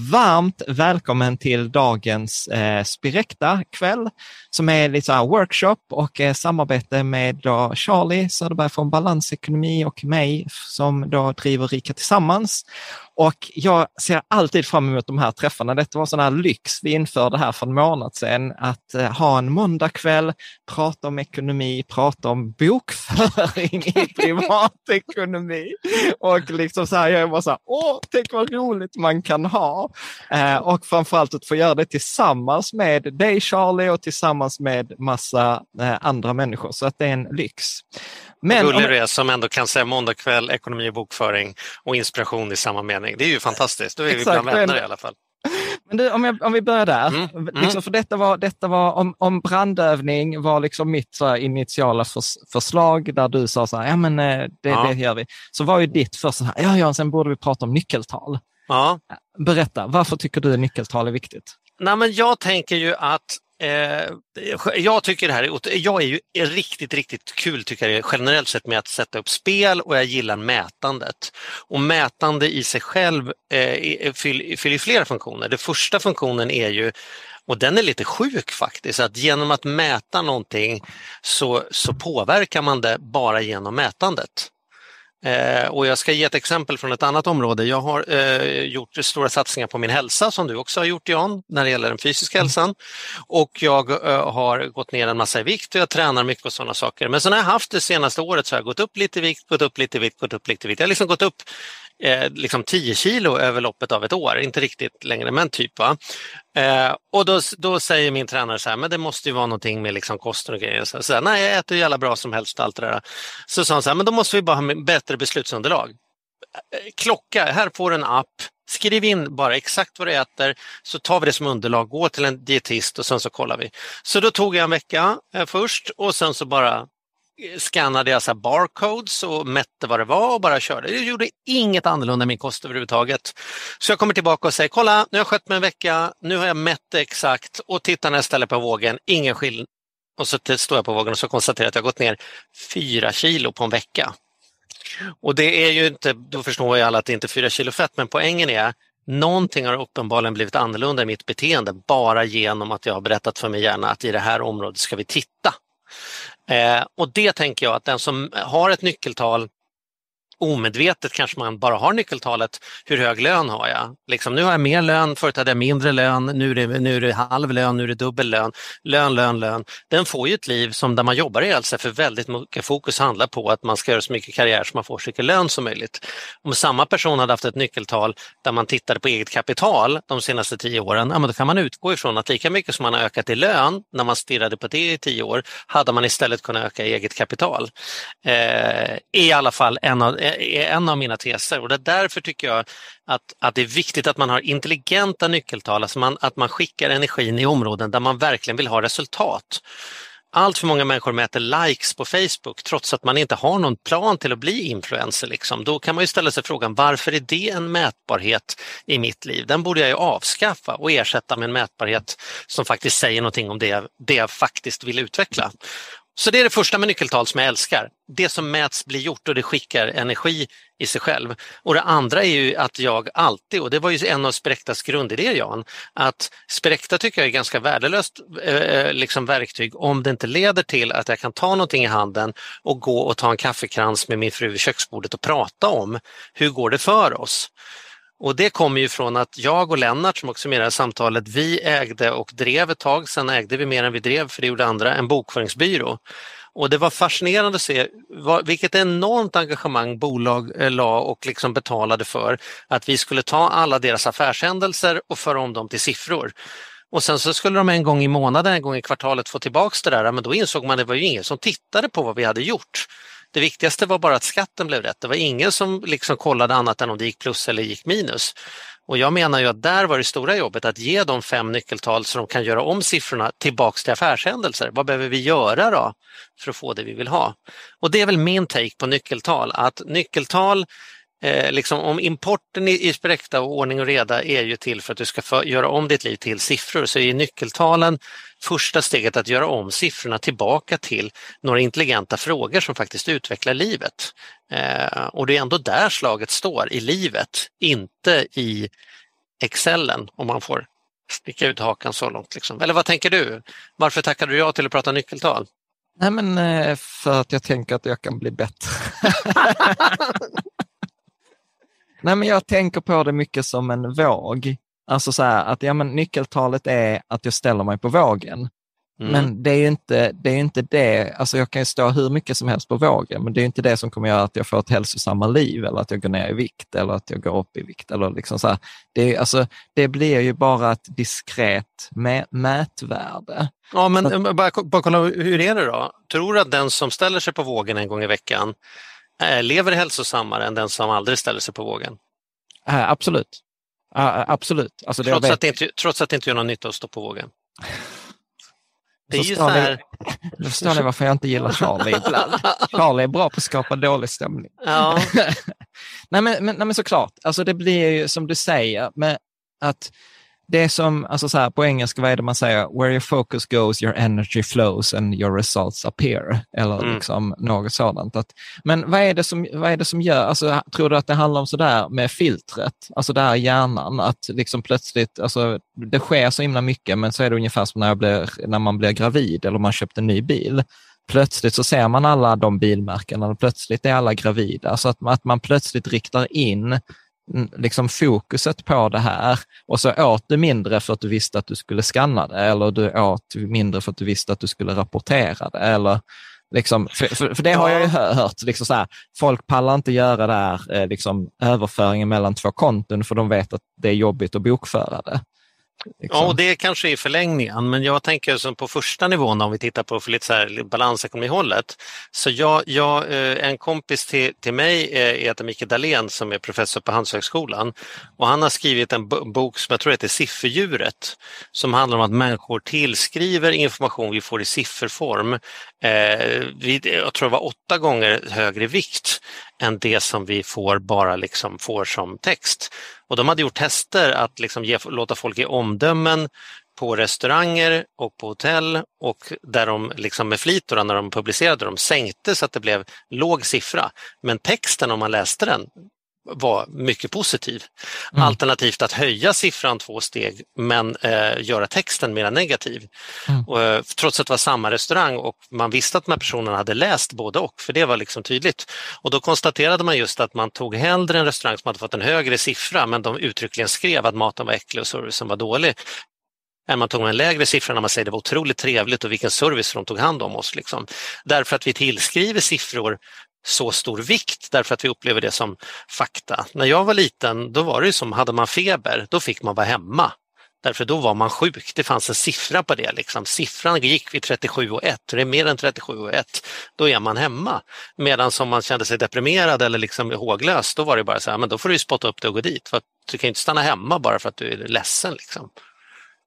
varmt välkommen till dagens eh, Spirekta-kväll som är lite så workshop och eh, samarbete med då Charlie Söderberg från Balansekonomi och mig som då driver Rika Tillsammans. Och jag ser alltid fram emot de här träffarna. Detta var sån här lyx vi införde här för en månad sedan, att eh, ha en måndagkväll, prata om ekonomi, prata om bokföring i privatekonomi. Och liksom så här, jag var så här, åh, tänk vad roligt man kan ha. Eh, och framförallt att få göra det tillsammans med dig Charlie och tillsammans med massa eh, andra människor. Så att det är en lyx. Men, Gullig du är som ändå kan säga måndag kväll, ekonomi och bokföring och inspiration i samma mening. Det är ju fantastiskt, då är Exakt, vi bland vänner i alla fall. Men du, om, jag, om vi börjar där, mm, mm. liksom, för detta var, detta var om, om brandövning var liksom mitt så här, initiala förs, förslag där du sa så här, ja men eh, det, ja. det gör vi. Så var ju ditt först så här, ja, ja, sen borde vi prata om nyckeltal. Ja. Berätta, varför tycker du nyckeltal är viktigt? Nej, men jag tänker ju att Eh, jag tycker det här är, jag är ju riktigt, riktigt kul tycker jag generellt sett med att sätta upp spel och jag gillar mätandet. Och mätande i sig själv eh, fyller, fyller flera funktioner. Den första funktionen är ju och den är lite sjuk faktiskt, att genom att mäta någonting så, så påverkar man det bara genom mätandet. Eh, och jag ska ge ett exempel från ett annat område. Jag har eh, gjort stora satsningar på min hälsa som du också har gjort Jan, när det gäller den fysiska mm. hälsan. Och jag eh, har gått ner en massa i vikt och jag tränar mycket och sådana saker. Men sen har jag haft det senaste året så har jag gått upp lite i vikt, gått upp lite i vikt, gått upp lite i vikt. Jag har liksom gått upp eh, liksom 10 kilo över loppet av ett år, inte riktigt längre men typ. Va? Eh, och då, då säger min tränare så här, men det måste ju vara någonting med liksom kosten och grejer. Så, så här, Nej, jag äter ju alla bra som helst allt det där. Så sa han så här, men då måste vi bara ha bättre beslutsunderlag. Eh, eh, klocka, här får du en app, skriv in bara exakt vad du äter så tar vi det som underlag, gå till en dietist och sen så kollar vi. Så då tog jag en vecka eh, först och sen så bara skannade jag så barcodes och mätte vad det var och bara körde. Jag gjorde inget annorlunda i min kost överhuvudtaget. Så jag kommer tillbaka och säger, kolla nu har jag skött mig en vecka, nu har jag mätt det exakt och tittar när jag ställer på vågen, ingen skillnad. Och så står jag på vågen och så konstaterar att jag gått ner fyra kilo på en vecka. Och det är ju inte, då förstår ju alla att det inte är fyra kilo fett, men poängen är Någonting har uppenbarligen blivit annorlunda i mitt beteende bara genom att jag har berättat för mig gärna att i det här området ska vi titta. Eh, och det tänker jag att den som har ett nyckeltal omedvetet kanske man bara har nyckeltalet, hur hög lön har jag? Liksom, nu har jag mer lön, förut hade jag mindre lön, nu är, det, nu är det halv lön, nu är det dubbel lön. Lön, lön, lön. Den får ju ett liv som där man jobbar ihjäl sig för väldigt mycket fokus handlar på att man ska göra så mycket karriär som man får så mycket lön som möjligt. Om samma person hade haft ett nyckeltal där man tittade på eget kapital de senaste tio åren, ja, men då kan man utgå ifrån att lika mycket som man har ökat i lön när man stirrade på det i tio år, hade man istället kunnat öka eget kapital. Eh, I alla fall en av, är en av mina teser och det är därför tycker jag att, att det är viktigt att man har intelligenta nyckeltal, alltså man, att man skickar energin i områden där man verkligen vill ha resultat. Allt för många människor mäter likes på Facebook trots att man inte har någon plan till att bli influencer. Liksom. Då kan man ju ställa sig frågan varför är det en mätbarhet i mitt liv? Den borde jag ju avskaffa och ersätta med en mätbarhet som faktiskt säger någonting om det, det jag faktiskt vill utveckla. Så det är det första med nyckeltal som jag älskar. Det som mäts blir gjort och det skickar energi i sig själv. Och det andra är ju att jag alltid, och det var ju en av Sprektas grundidéer Jan, att Sprekta tycker jag är ganska värdelöst eh, liksom verktyg om det inte leder till att jag kan ta någonting i handen och gå och ta en kaffekrans med min fru vid köksbordet och prata om hur går det för oss. Och det kommer ju från att jag och Lennart som också är med i det här samtalet, vi ägde och drev ett tag, sen ägde vi mer än vi drev för det gjorde andra, en bokföringsbyrå. Och det var fascinerande att se vilket enormt engagemang bolag eh, la och liksom betalade för att vi skulle ta alla deras affärshändelser och föra om dem till siffror. Och sen så skulle de en gång i månaden, en gång i kvartalet få tillbaks det där, men då insåg man att det var ju ingen som tittade på vad vi hade gjort. Det viktigaste var bara att skatten blev rätt. Det var ingen som liksom kollade annat än om det gick plus eller gick minus. Och jag menar ju att där var det stora jobbet att ge dem fem nyckeltal så de kan göra om siffrorna tillbaks till affärshändelser. Vad behöver vi göra då för att få det vi vill ha? Och det är väl min take på nyckeltal, att nyckeltal Eh, liksom om importen i, i spräckta och ordning och reda är ju till för att du ska få, göra om ditt liv till siffror så är nyckeltalen första steget att göra om siffrorna tillbaka till några intelligenta frågor som faktiskt utvecklar livet. Eh, och det är ändå där slaget står, i livet, inte i Excellen om man får sticka ut hakan så långt. Liksom. Eller vad tänker du? Varför tackade du ja till att prata nyckeltal? Nej, men eh, för att jag tänker att jag kan bli bättre. Nej, men jag tänker på det mycket som en våg. Alltså så här, att ja, men nyckeltalet är att jag ställer mig på vågen. Mm. Men det är ju inte det, är inte det, alltså jag kan ju stå hur mycket som helst på vågen, men det är inte det som kommer göra att jag får ett hälsosammare liv eller att jag går ner i vikt eller att jag går upp i vikt. Eller liksom så här. Det, alltså, det blir ju bara ett diskret mä mätvärde. Ja, men så, bara, bara kolla, hur är det då? Tror du att den som ställer sig på vågen en gång i veckan lever hälsosammare än den som aldrig ställer sig på vågen? Äh, absolut. Äh, absolut. Alltså, trots, att det inte, trots att det inte gör någon nytta att stå på vågen? Det är ju så här... Ni, förstår ni varför jag inte gillar Charlie ibland. Charlie är bra på att skapa dålig stämning. Ja. nej, men, men, nej men såklart, alltså det blir ju som du säger, med att det är som, alltså så här, på engelska, vad är det man säger? Where your focus goes, your energy flows and your results appear. Eller mm. liksom något sådant. Att, men vad är, det som, vad är det som gör, alltså, tror du att det handlar om sådär med filtret, alltså där hjärnan, att liksom plötsligt, alltså, det sker så himla mycket, men så är det ungefär som när, blir, när man blir gravid eller man köpt en ny bil plötsligt så ser man alla de bilmärkena plötsligt är alla gravida. Så att, att man plötsligt riktar in liksom fokuset på det här och så åt du mindre för att du visste att du skulle skanna det eller du åt mindre för att du visste att du skulle rapportera det. Eller liksom, för, för, för det har jag ju hört, liksom så här, folk pallar inte göra det här, eh, liksom, överföringen mellan två konton för de vet att det är jobbigt att bokföra det. Liksom. Ja, och det kanske är förlängningen, men jag tänker som på första nivån om vi tittar på för lite så här balansekonomihållet. Så jag, jag, eh, en kompis till, till mig eh, heter Micke Dahlén som är professor på Handelshögskolan och han har skrivit en bok som jag tror heter Sifferdjuret som handlar om att människor tillskriver information vi får i sifferform. Eh, jag tror det var åtta gånger högre vikt än det som vi får bara liksom får som text. Och de hade gjort tester att liksom ge, låta folk ge omdömen på restauranger och på hotell och där de liksom med flit när de publicerade de sänkte så att det blev låg siffra. Men texten om man läste den var mycket positiv. Mm. Alternativt att höja siffran två steg men eh, göra texten mer negativ. Mm. Och, eh, trots att det var samma restaurang och man visste att de här personerna hade läst både och, för det var liksom tydligt. Och då konstaterade man just att man tog hellre en restaurang som hade fått en högre siffra men de uttryckligen skrev att maten var äcklig och servicen var dålig än man tog en lägre siffra när man säger det var otroligt trevligt och vilken service de tog hand om oss. Liksom. Därför att vi tillskriver siffror så stor vikt därför att vi upplever det som fakta. När jag var liten då var det som, hade man feber då fick man vara hemma. Därför då var man sjuk, det fanns en siffra på det. Liksom. Siffran gick vid 37 och 1, det är mer än 37 och 1, då är man hemma. Medan om man kände sig deprimerad eller liksom håglös, då var det bara så här, men då får du spotta upp det och gå dit. För du kan inte stanna hemma bara för att du är ledsen. Liksom.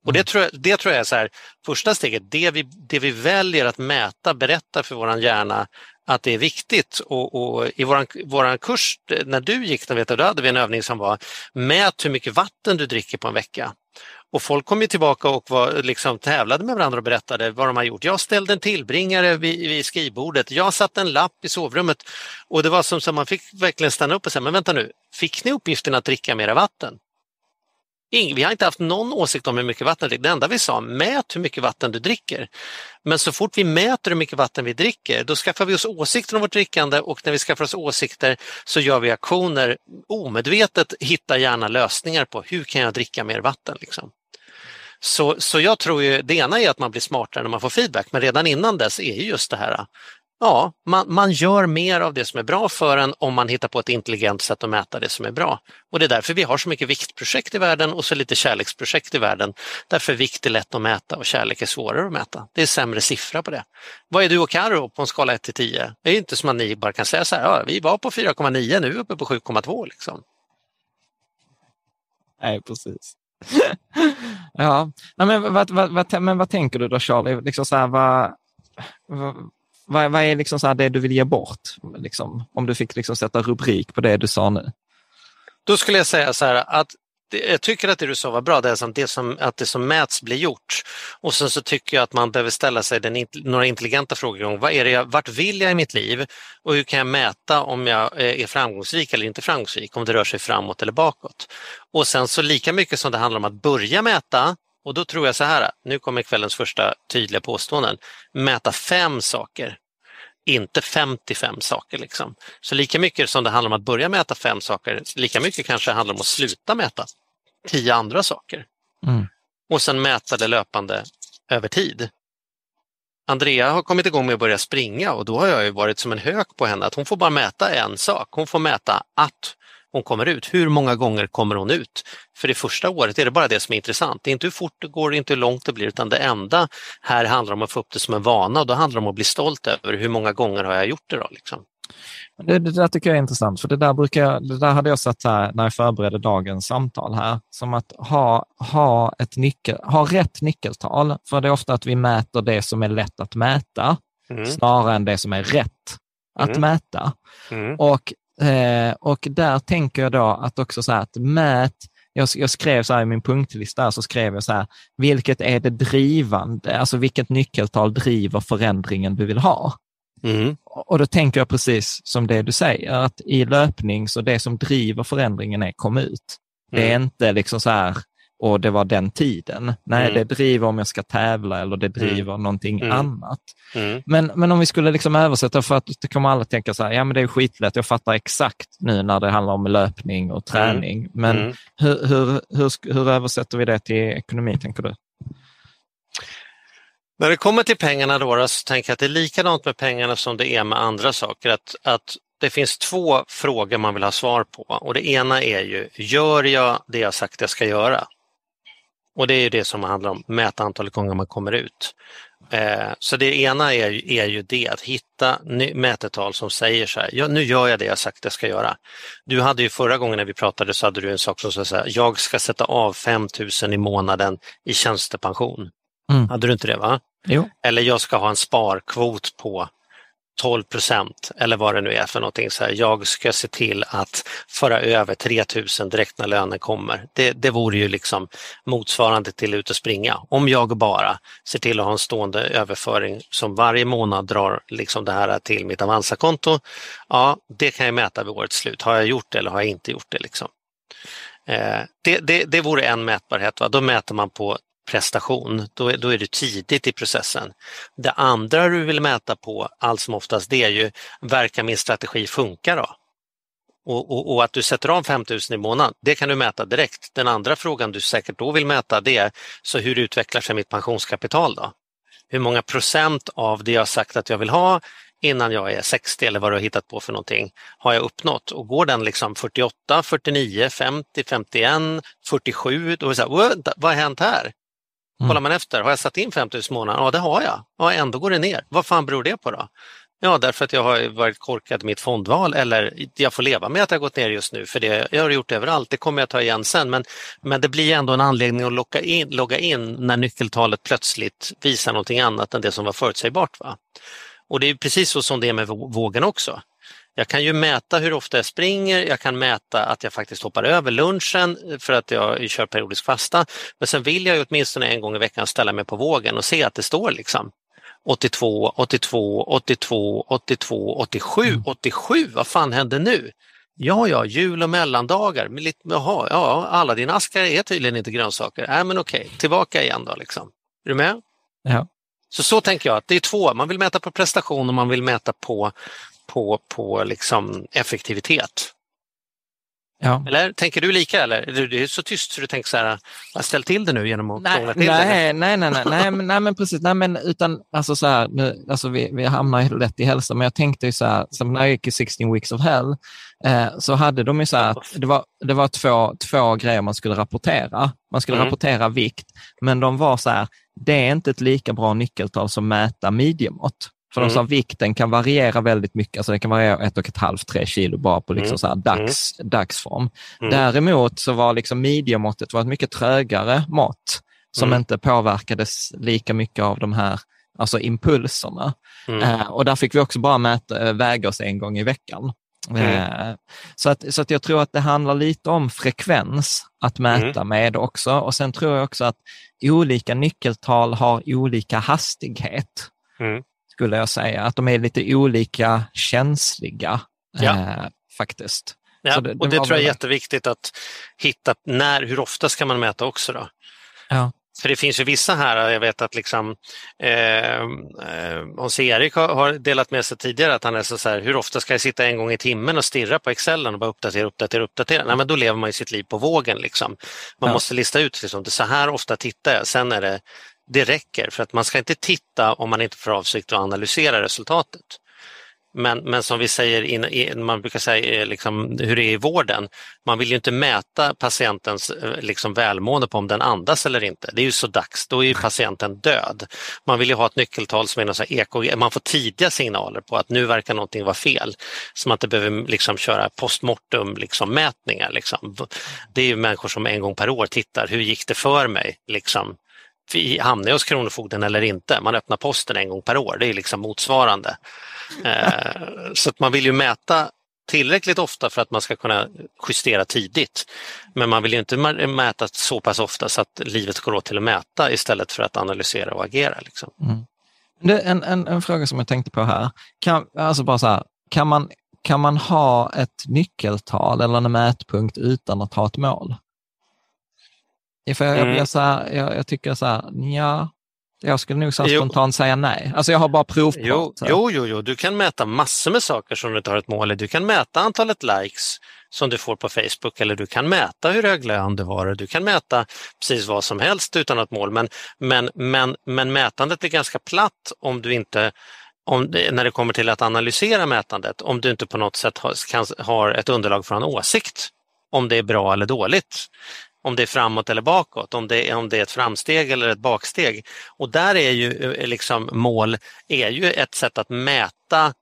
Och det tror jag, det tror jag är så här, första steget, det vi, det vi väljer att mäta berättar för vår hjärna att det är viktigt. Och, och i våran, våran kurs, när du gick den, vet du, då hade vi en övning som var mät hur mycket vatten du dricker på en vecka. Och folk kom ju tillbaka och var, liksom, tävlade med varandra och berättade vad de har gjort. Jag ställde en tillbringare vid, vid skrivbordet, jag satte en lapp i sovrummet och det var som så man fick verkligen stanna upp och säga, men vänta nu, fick ni uppgiften att dricka mera vatten? Vi har inte haft någon åsikt om hur mycket vatten du dricker. Det enda vi sa, mät hur mycket vatten du dricker. Men så fort vi mäter hur mycket vatten vi dricker, då skaffar vi oss åsikter om vårt drickande och när vi skaffar oss åsikter så gör vi aktioner. Omedvetet hittar gärna lösningar på hur kan jag dricka mer vatten. Liksom. Så, så jag tror ju, det ena är att man blir smartare när man får feedback, men redan innan dess är just det här Ja, man, man gör mer av det som är bra för en om man hittar på ett intelligent sätt att mäta det som är bra. Och det är därför vi har så mycket viktprojekt i världen och så lite kärleksprojekt i världen. Därför vikt är lätt att mäta och kärlek är svårare att mäta. Det är sämre siffra på det. Vad är du och Karo på en skala 1 till 10? Det är inte som att ni bara kan säga så här, ja, vi var på 4,9 nu är vi uppe på 7,2 liksom. Nej, precis. ja, men vad, vad, vad, men vad tänker du då Charlie? Liksom så här, vad, vad, vad är liksom så det du vill ge bort? Liksom, om du fick liksom sätta rubrik på det du sa nu. Då skulle jag säga så här att jag tycker att det du sa var bra, det är det som, att det som mäts blir gjort. Och sen så tycker jag att man behöver ställa sig den, några intelligenta frågor. Vad är det jag, vart vill jag i mitt liv och hur kan jag mäta om jag eh, är framgångsrik eller inte framgångsrik, om det rör sig framåt eller bakåt. Och sen så lika mycket som det handlar om att börja mäta, och då tror jag så här, nu kommer kvällens första tydliga påståenden, mäta fem saker inte 55 saker. Liksom. Så lika mycket som det handlar om att börja mäta fem saker, lika mycket kanske det handlar om att sluta mäta tio andra saker. Mm. Och sen mäta det löpande över tid. Andrea har kommit igång med att börja springa och då har jag ju varit som en hök på henne att hon får bara mäta en sak. Hon får mäta att hon kommer ut. Hur många gånger kommer hon ut? För det första året är det bara det som är intressant. Det är inte hur fort det går, inte hur långt det blir, utan det enda här handlar om att få upp det som en vana och då handlar det om att bli stolt över hur många gånger har jag gjort det då? Liksom. Det, det där tycker jag är intressant, för det där, brukar jag, det där hade jag sett här när jag förberedde dagens samtal här, som att ha, ha, ett nyckel, ha rätt nyckeltal. För det är ofta att vi mäter det som är lätt att mäta, mm. snarare än det som är rätt att mm. mäta. Mm. Och Eh, och där tänker jag då att också så här att mät, jag, jag skrev så här i min punktlista, så skrev jag så här, vilket är det drivande, alltså vilket nyckeltal driver förändringen du vill ha? Mm. Och då tänker jag precis som det du säger, att i löpning så det som driver förändringen är kom ut. Det är mm. inte liksom så här, och det var den tiden. Nej, mm. det driver om jag ska tävla eller det mm. driver mm. någonting mm. annat. Mm. Men, men om vi skulle liksom översätta, för att det kommer alla tänka så här, ja men det är skitlätt, jag fattar exakt nu när det handlar om löpning och träning. Mm. Men hur, hur, hur, hur översätter vi det till ekonomi, tänker du? När det kommer till pengarna då, så tänker jag att det är likadant med pengarna som det är med andra saker. Att, att det finns två frågor man vill ha svar på och det ena är ju, gör jag det jag sagt jag ska göra? Och det är det som handlar om, mäta antalet gånger man kommer ut. Eh, så det ena är, är ju det, att hitta mätetal som säger så här, ja, nu gör jag det jag sagt jag ska göra. Du hade ju förra gången när vi pratade så hade du en sak som sa så här, jag ska sätta av 5 000 i månaden i tjänstepension. Mm. Hade du inte det? va? Jo. Eller jag ska ha en sparkvot på 12 procent eller vad det nu är för någonting. Så här, jag ska se till att föra över 3000 direkt när lönen kommer. Det, det vore ju liksom motsvarande till ut och springa. Om jag bara ser till att ha en stående överföring som varje månad drar liksom det här till mitt Avanza-konto. Ja, det kan jag mäta vid årets slut. Har jag gjort det eller har jag inte gjort det? Liksom. Eh, det, det, det vore en mätbarhet. Va? Då mäter man på prestation, då är, då är du tidigt i processen. Det andra du vill mäta på allt som oftast det är ju, verkar min strategi funka då? Och, och, och, att du sätter av 5000 i månaden, det kan du mäta direkt. Den andra frågan du säkert då vill mäta det är, så hur utvecklar sig mitt pensionskapital då? Hur många procent av det jag sagt att jag vill ha innan jag är 60 eller vad du har hittat på för någonting har jag uppnått och går den liksom 48, 49, 50, 51, 47, då är det så här, vad har hänt här? Mm. Kollar man efter, har jag satt in 5000 månader? Ja, det har jag. Ja, ändå går det ner. Vad fan beror det på då? Ja, därför att jag har varit korkad i mitt fondval eller jag får leva med att det har gått ner just nu för det jag har gjort överallt. Det kommer jag ta igen sen. Men, men det blir ändå en anledning att logga in, logga in när nyckeltalet plötsligt visar någonting annat än det som var förutsägbart. Va? Och det är precis så som det är med vågen också. Jag kan ju mäta hur ofta jag springer, jag kan mäta att jag faktiskt hoppar över lunchen för att jag kör periodisk fasta. Men sen vill jag ju åtminstone en gång i veckan ställa mig på vågen och se att det står liksom 82, 82, 82, 82, 87, 87, vad fan hände nu? Ja, ja, jul och mellandagar. jaha, ja, alla dina askar är tydligen inte grönsaker. Nej, äh, men okej, tillbaka igen då liksom. Är du med? Ja. Så så tänker jag att det är två, man vill mäta på prestation och man vill mäta på, på, på liksom effektivitet. Ja. Eller tänker du lika eller? Det är så tyst så du tänker så här, ställ till det nu genom att nej, till nej, det. Nej, nej, nej, nej, men, nej, men precis, nej, men utan alltså så här, nu, alltså vi, vi hamnar lätt i hälsa, men jag tänkte ju så här, som när jag gick i 16 weeks of hell, eh, så hade de ju så här, det var, det var två, två grejer man skulle rapportera. Man skulle mm. rapportera vikt, men de var så här, det är inte ett lika bra nyckeltal som mäta midjemått. För mm. de sa vikten kan variera väldigt mycket, alltså det kan variera ett och ett halvt, tre kilo bara på liksom mm. så här dags, mm. dagsform. Mm. Däremot så var liksom midjemåttet var ett mycket trögare mått som mm. inte påverkades lika mycket av de här alltså impulserna. Mm. Eh, och där fick vi också bara mäta, eh, väga oss en gång i veckan. Mm. Så, att, så att jag tror att det handlar lite om frekvens att mäta mm. med också. Och sen tror jag också att olika nyckeltal har olika hastighet, mm. Skulle jag säga. Att de är lite olika känsliga ja. eh, faktiskt. Ja, det, och det tror jag är jätteviktigt att hitta när, hur ofta ska man mäta också då? Ja. För det finns ju vissa här, jag vet att liksom eh, eh Hans-Erik har, har, delat med sig tidigare att han är så här, hur ofta ska jag sitta en gång i timmen och stirra på Excelen och bara uppdatera, uppdatera, uppdatera? Nej, men då lever man ju sitt liv på vågen. Liksom. Man ja. måste lista ut, liksom, det så här ofta tittar jag, sen är det, det räcker för att man ska inte titta om man inte får avsikt att analysera resultatet. Men, men som vi säger, in, man brukar säga eh, liksom, hur det är i vården, man vill ju inte mäta patientens eh, liksom, välmående på om den andas eller inte. Det är ju så dags, då är ju patienten död. Man vill ju ha ett nyckeltal som är något så EKG, man får tidiga signaler på att nu verkar någonting vara fel. Så man inte behöver liksom, köra postmortum liksom, mätningar. Liksom. Det är ju människor som en gång per år tittar, hur gick det för mig? Liksom, hamnar jag hos Kronofogden eller inte? Man öppnar posten en gång per år, det är liksom motsvarande. Eh, så att man vill ju mäta tillräckligt ofta för att man ska kunna justera tidigt. Men man vill ju inte mäta så pass ofta så att livet går åt till att mäta istället för att analysera och agera. Liksom. Mm. Det, en, en, en, fråga som jag tänkte på här, kan, alltså bara så här, kan, man, kan man ha ett nyckeltal eller en mätpunkt utan att ha ett mål? För jag, mm. jag, så här, jag, jag, tycker så här, ja, jag skulle nog så spontant säga nej. Alltså jag har bara provpratat. Jo, jo, jo, jo, du kan mäta massor med saker som du inte har ett mål i. Du kan mäta antalet likes som du får på Facebook eller du kan mäta hur hög lön du har. Du kan mäta precis vad som helst utan ett mål. Men, men, men, men mätandet är ganska platt om du inte om när det kommer till att analysera mätandet, om du inte på något sätt har, kan, har ett underlag för en åsikt om det är bra eller dåligt om det är framåt eller bakåt, om det, är, om det är ett framsteg eller ett baksteg. Och där är ju eh, liksom mål är ju ett sätt att mäta,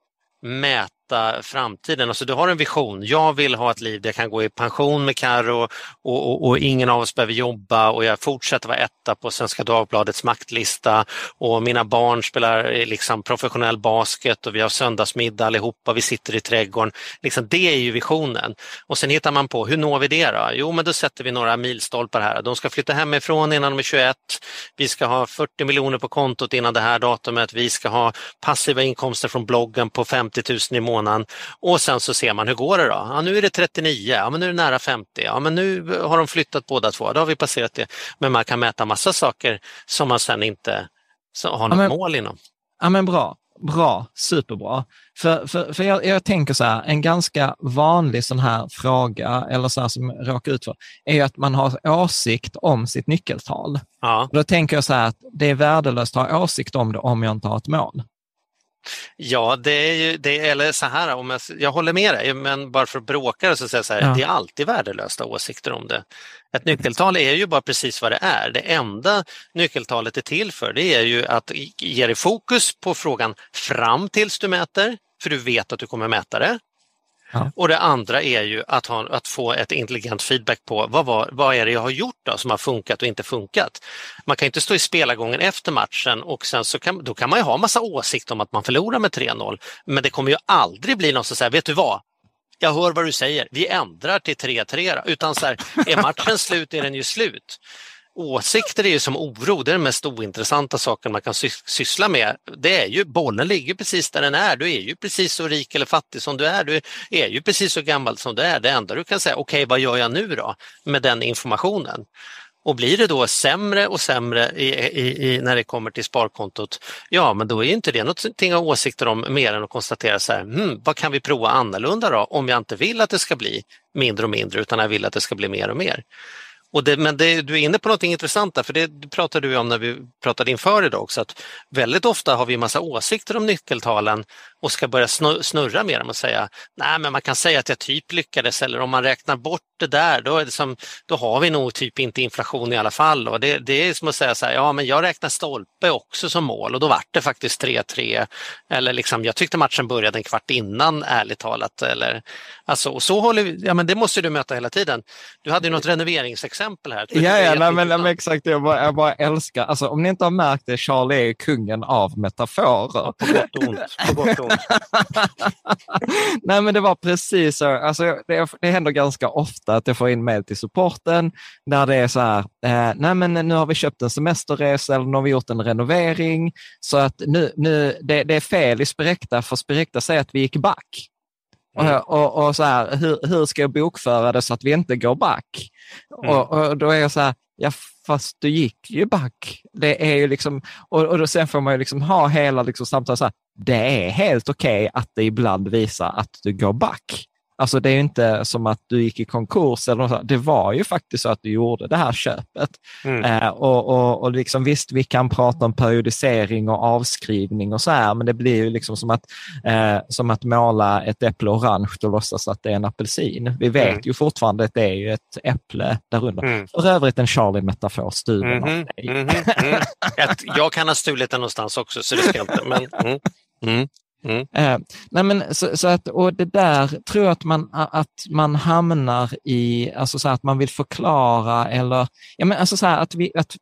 mäta fatta framtiden. Alltså du har en vision, jag vill ha ett liv där jag kan gå i pension med Carro och, och, och, ingen av oss behöver jobba och jag fortsätter vara etta på Svenska Dagbladets maktlista och mina barn spelar eh, liksom professionell basket och vi har söndagsmiddag allihopa, vi sitter i trädgården. Liksom, det är ju visionen. Och sen hittar man på, hur når vi det då? Jo, men då sätter vi några milstolpar här. De ska flytta hemifrån innan de är 21. Vi ska ha 40 miljoner på kontot innan det här datumet. Vi ska ha passiva inkomster från bloggen på 50 000 i månaden månaden och sen så ser man hur går det då? Ja, nu är det 39, ja, men nu är det nära 50, ja, men nu har de flyttat båda två, då har vi passerat det. Men man kan mäta massa saker som man sen inte har något ja, men, mål inom. Ja men bra, bra, superbra. För, för, för jag, jag, tänker så här, en ganska vanlig sån här fråga, eller så här som råkar ut för, är att man har åsikt om sitt nyckeltal. Ja. Då tänker jag så här att det är värdelöst att ha åsikt om det om jag inte har ett mål. Ja, det är ju, det, eller så här, om jag, jag håller med dig, men bara för att bråka så säger jag så här, ja. det är alltid värdelösa åsikter om det. Ett nyckeltal är ju bara precis vad det är. Det enda nyckeltalet är till för det är ju att ge dig fokus på frågan fram tills du mäter, för du vet att du kommer mäta det. Ja. Och det andra är ju att, ha, att få ett intelligent feedback på vad, var, vad är det jag har gjort då som har funkat och inte funkat. Man kan inte stå i spelargången efter matchen och sen så kan, då kan man ju ha massa åsikt om att man förlorar med 3-0. Men det kommer ju aldrig bli någon som säger, vet du vad, jag hör vad du säger, vi ändrar till 3-3. Utan så här, är matchen slut är den ju slut åsikter är ju som oro, det är den mest ointressanta saken man kan syssla med. Det är ju, bollen ligger precis där den är, du är ju precis så rik eller fattig som du är, du är ju precis så gammal som du är. Det enda du kan säga, okej okay, vad gör jag nu då med den informationen? Och blir det då sämre och sämre i, i, i, när det kommer till sparkontot, ja men då är inte det någonting att ha åsikter om mer än att konstatera så här, hmm, vad kan vi prova annorlunda då om jag inte vill att det ska bli mindre och mindre utan jag vill att det ska bli mer och mer. Och det, men det, du är inne på något intressant där, för det pratade du om när vi pratade inför idag också, att väldigt ofta har vi massa åsikter om nyckeltalen och ska börja snurra med dem och säga, nej men man kan säga att jag typ lyckades eller om man räknar bort det där, då, är det som, då har vi nog typ inte inflation i alla fall. Och det, det är som att säga så här, ja men jag räknar stolpe också som mål och då vart det faktiskt 3-3. Eller liksom, jag tyckte matchen började en kvart innan ärligt talat. Eller, alltså, och så håller vi, ja men det måste du möta hela tiden. Du hade ju något renoveringsexempel här. Ja, ja nej, men, men, exakt, jag bara, jag bara älskar, alltså om ni inte har märkt det, Charlie är kungen av metaforer. Ja, på gott och ont. På gott och ont. Nej, men det var precis så. Alltså, det, det händer ganska ofta att jag får in mail till supporten där det är så här, eh, nej men nu har vi köpt en semesterresa eller nu har vi gjort en renovering, så att nu, nu det, det är fel i Spirecta, för Spirecta säger att vi gick back. Mm. Och, och, och, så här, hur, hur ska jag bokföra det så att vi inte går back? Mm. Och, och, då är jag så här, ja fast du gick ju back. Det är ju liksom, och, och då sen får man ju liksom ha hela liksom samtalet så här, det är helt okej okay att det ibland visar att du går back. Alltså det är inte som att du gick i konkurs eller något. Det var ju faktiskt så att du gjorde det här köpet. Mm. Eh, och, och, och liksom, visst, vi kan prata om periodisering och avskrivning och så här, men det blir ju liksom som att, eh, som att måla ett äpple orange och låtsas att det är en apelsin. Vi vet mm. ju fortfarande att det är ju ett äpple där under. Mm. För övrigt en Charlie-metafor, stulen mm -hmm. mm -hmm. Jag kan ha stulit den någonstans också, så det ska jag inte. Men, mm. Eh, nej men, så, så, att, och det där tror jag att man, att man hamnar i, alltså så att man vill förklara eller, ja men alltså så att vi, att,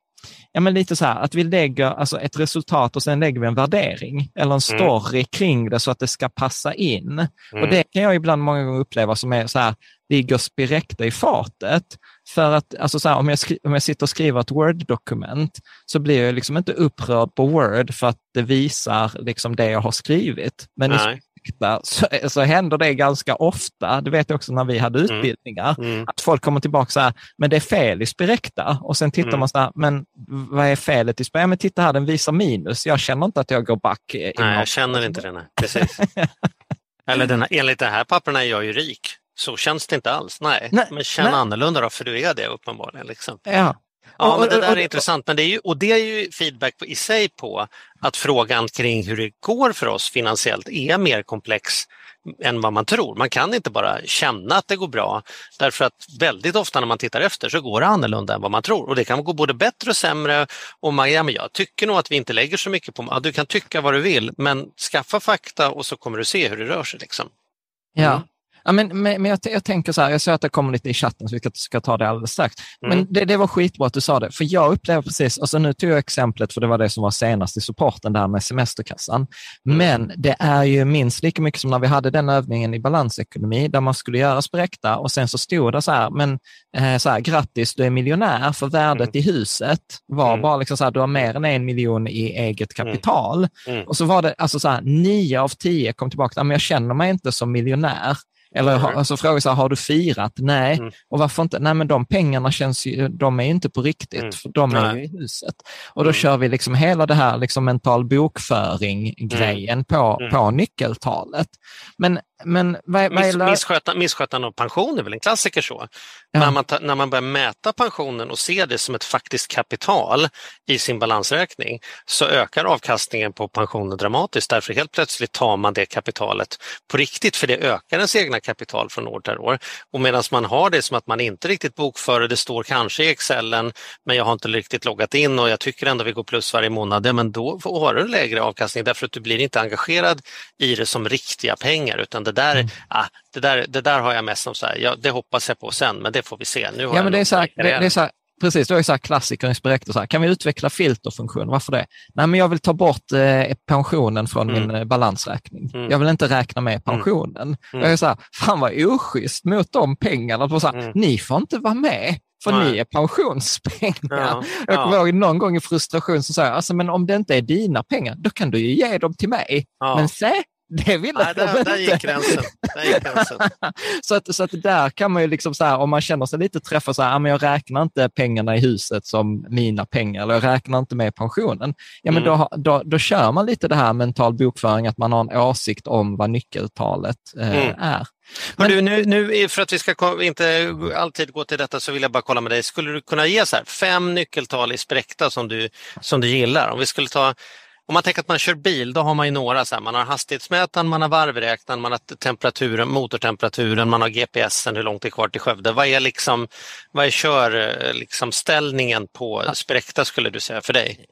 ja men lite så här, att vi lägger alltså ett resultat och sen lägger vi en värdering eller en mm. story mm. kring det så att det ska passa in. Mm. Och det kan jag ibland många gånger uppleva som är så här, ligger spirekta i fatet. För att alltså så här, om, jag om jag sitter och skriver ett Word-dokument så blir jag liksom inte upprörd på Word för att det visar liksom det jag har skrivit. Men Nej. i så, så händer det ganska ofta, det vet jag också när vi hade mm. utbildningar, mm. att folk kommer tillbaka så här, men det är fel i Spirecta. Och sen tittar mm. man så här, men vad är felet i Spirecta? Ja, men titta här, den visar minus. Jag känner inte att jag går back. Nej, jag känner inte det. Precis. Eller den, enligt de här papperna är jag ju rik. Så känns det inte alls. Nej, nej men känn nej. annorlunda då, för du är det uppenbarligen. Liksom. Ja. Ja, men det där är intressant. Men det är ju, och det är ju feedback på, i sig på att frågan kring hur det går för oss finansiellt är mer komplex än vad man tror. Man kan inte bara känna att det går bra därför att väldigt ofta när man tittar efter så går det annorlunda än vad man tror och det kan gå både bättre och sämre. Och man, ja, men jag tycker nog att vi inte lägger så mycket på, ja, du kan tycka vad du vill men skaffa fakta och så kommer du se hur det rör sig. Liksom. Mm. Ja, Ja, men, men, men jag, jag, tänker så här, jag ser att det kommer lite i chatten så vi ska, ska ta det alldeles strax. Mm. Men det, det, var skitbra att du sa det, för jag upplever precis, alltså nu tog jag exemplet för det var det som var senast i supporten där med semesterkassan. Mm. Men det är ju minst lika mycket som när vi hade den övningen i balansekonomi där man skulle göra spräckta och sen så stod det så här, men eh, så här, grattis du är miljonär för värdet mm. i huset var mm. bara liksom så här, du har mer än en miljon i eget mm. kapital. Mm. Och så var det alltså så här, nio av tio kom tillbaka, men jag känner mig inte som miljonär. Eller mm. alltså fråga så här, har du firat? Nej. Mm. Och varför inte? Nej, men de pengarna känns ju, de är inte på riktigt, mm. för de är ju i huset. Och då mm. kör vi liksom hela det här liksom mental bokföring-grejen mm. på, mm. på nyckeltalet. Men men vad, vad Miss, missköta, misskötande av pension är väl en klassiker så. Ja. När, man, när man börjar mäta pensionen och ser det som ett faktiskt kapital i sin balansräkning så ökar avkastningen på pensionen dramatiskt därför helt plötsligt tar man det kapitalet på riktigt för det ökar ens egna kapital från år till år. Och medan man har det som att man inte riktigt bokför det står kanske i Excelen men jag har inte riktigt loggat in och jag tycker ändå vi går plus varje månad, ja, men då har du lägre avkastning därför att du blir inte engagerad i det som riktiga pengar utan det där, mm. ah, det där, det där har jag mest som så här, ja, det hoppas jag på sen, men det får vi se. Nu ja, men det är så här, det, det, är så här, precis, då är så här klassikern i Spirector, så här, kan vi utveckla filterfunktion? Varför det? Nej, men jag vill ta bort eh, pensionen från mm. min eh, balansräkning. Mm. Jag vill inte räkna med mm. pensionen. Mm. Jag är så här, fan vad oschysst mot de pengarna. Så här, mm. Ni får inte vara med för Nej. ni är pensionspengar. Ja, jag kommer ja. ihåg någon gång i frustration så sa jag, alltså, men om det inte är dina pengar, då kan du ju ge dem till mig. Ja. Men se, det vill Nej, där, där gick gränsen. Där gick gränsen. så, att, så att där kan man ju liksom så här, om man känner sig lite träffad, så här, men jag räknar inte pengarna i huset som mina pengar, eller jag räknar inte med pensionen. Ja, men mm. då, då, då kör man lite det här mental bokföring, att man har en åsikt om vad nyckeltalet eh, mm. är. Men du, nu, nu, för att vi ska inte alltid gå till detta så vill jag bara kolla med dig. Skulle du kunna ge så här, fem nyckeltal i spräckta som du, som du gillar? Om vi skulle ta om man tänker att man kör bil, då har man ju några. Så här, man har hastighetsmätaren, man har varvräknaren, man har temperaturen, motortemperaturen, man har GPSen, hur långt det är kvar till Skövde. Vad är, liksom, vad är körställningen liksom, på Spräkta skulle du säga för dig?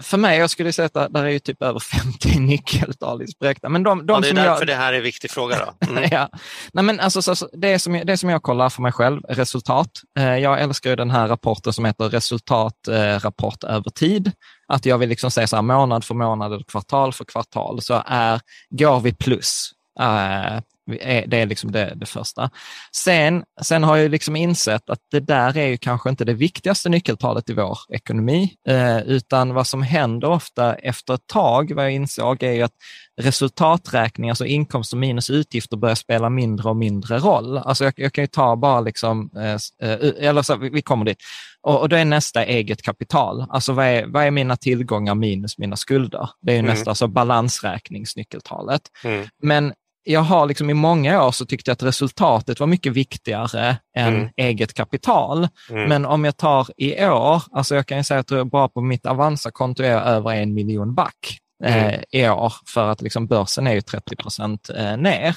För mig, jag skulle säga att där är ju typ över 50 nyckeltal i spräckta. Men de, de ja, det är därför jag... det här är en viktig fråga. Då. Mm. ja. Nej, men alltså, så, det, som det som jag kollar för mig själv, resultat. Eh, jag älskar ju den här rapporten som heter resultatrapport över tid. Att jag vill liksom säga så här, månad för månad eller kvartal för kvartal, så är, går vi plus. Eh, det är liksom det, det första. Sen, sen har jag liksom insett att det där är ju kanske inte det viktigaste nyckeltalet i vår ekonomi, eh, utan vad som händer ofta efter ett tag, vad jag insåg, är ju att resultaträkning, alltså inkomster minus utgifter, börjar spela mindre och mindre roll. Alltså jag, jag kan ju ta bara liksom, eh, eh eller så, vi kommer dit. Och, och då är nästa eget kapital. Alltså vad är, vad är mina tillgångar minus mina skulder? Det är ju mm. nästa, alltså balansräkningsnyckeltalet. Mm. Men jag har liksom i många år så tyckte jag att resultatet var mycket viktigare än mm. eget kapital. Mm. Men om jag tar i år, alltså jag kan ju säga att jag bara på mitt Avanza-konto är över en miljon back mm. eh, i år, för att liksom börsen är ju 30 procent eh, ner.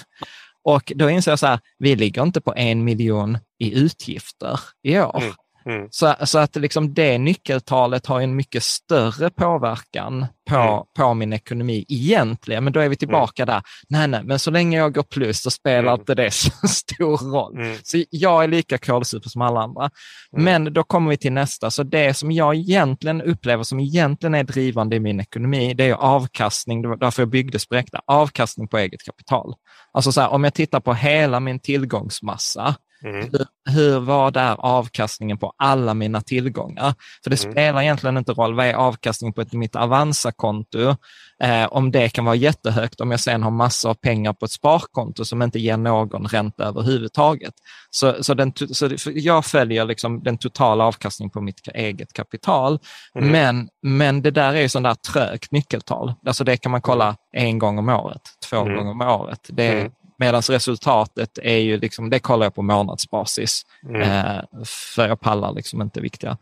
Och då inser jag så här, vi ligger inte på en miljon i utgifter i år. Mm. Mm. Så, så att liksom det nyckeltalet har en mycket större påverkan på, mm. på min ekonomi egentligen. Men då är vi tillbaka mm. där. Nej, nej, men så länge jag går plus så spelar mm. inte det så stor roll. Mm. Så jag är lika kålsuper som alla andra. Mm. Men då kommer vi till nästa. Så det som jag egentligen upplever som egentligen är drivande i min ekonomi, det är avkastning. Därför jag byggde Spräkta. Avkastning på eget kapital. Alltså så här, om jag tittar på hela min tillgångsmassa, Mm. Hur, hur var där avkastningen på alla mina tillgångar? För det mm. spelar egentligen inte roll, vad är avkastningen på ett, mitt Avanza-konto? Eh, om det kan vara jättehögt, om jag sen har massor av pengar på ett sparkonto som inte ger någon ränta överhuvudtaget. Så, så, den, så jag följer liksom den totala avkastningen på mitt eget kapital. Mm. Men, men det där är ju sånt där trögt nyckeltal. Alltså det kan man kolla mm. en gång om året, två mm. gånger om året. Det. Medan resultatet är ju, liksom, det kollar jag på månadsbasis. Mm. Eh, för jag pallar liksom inte viktiga.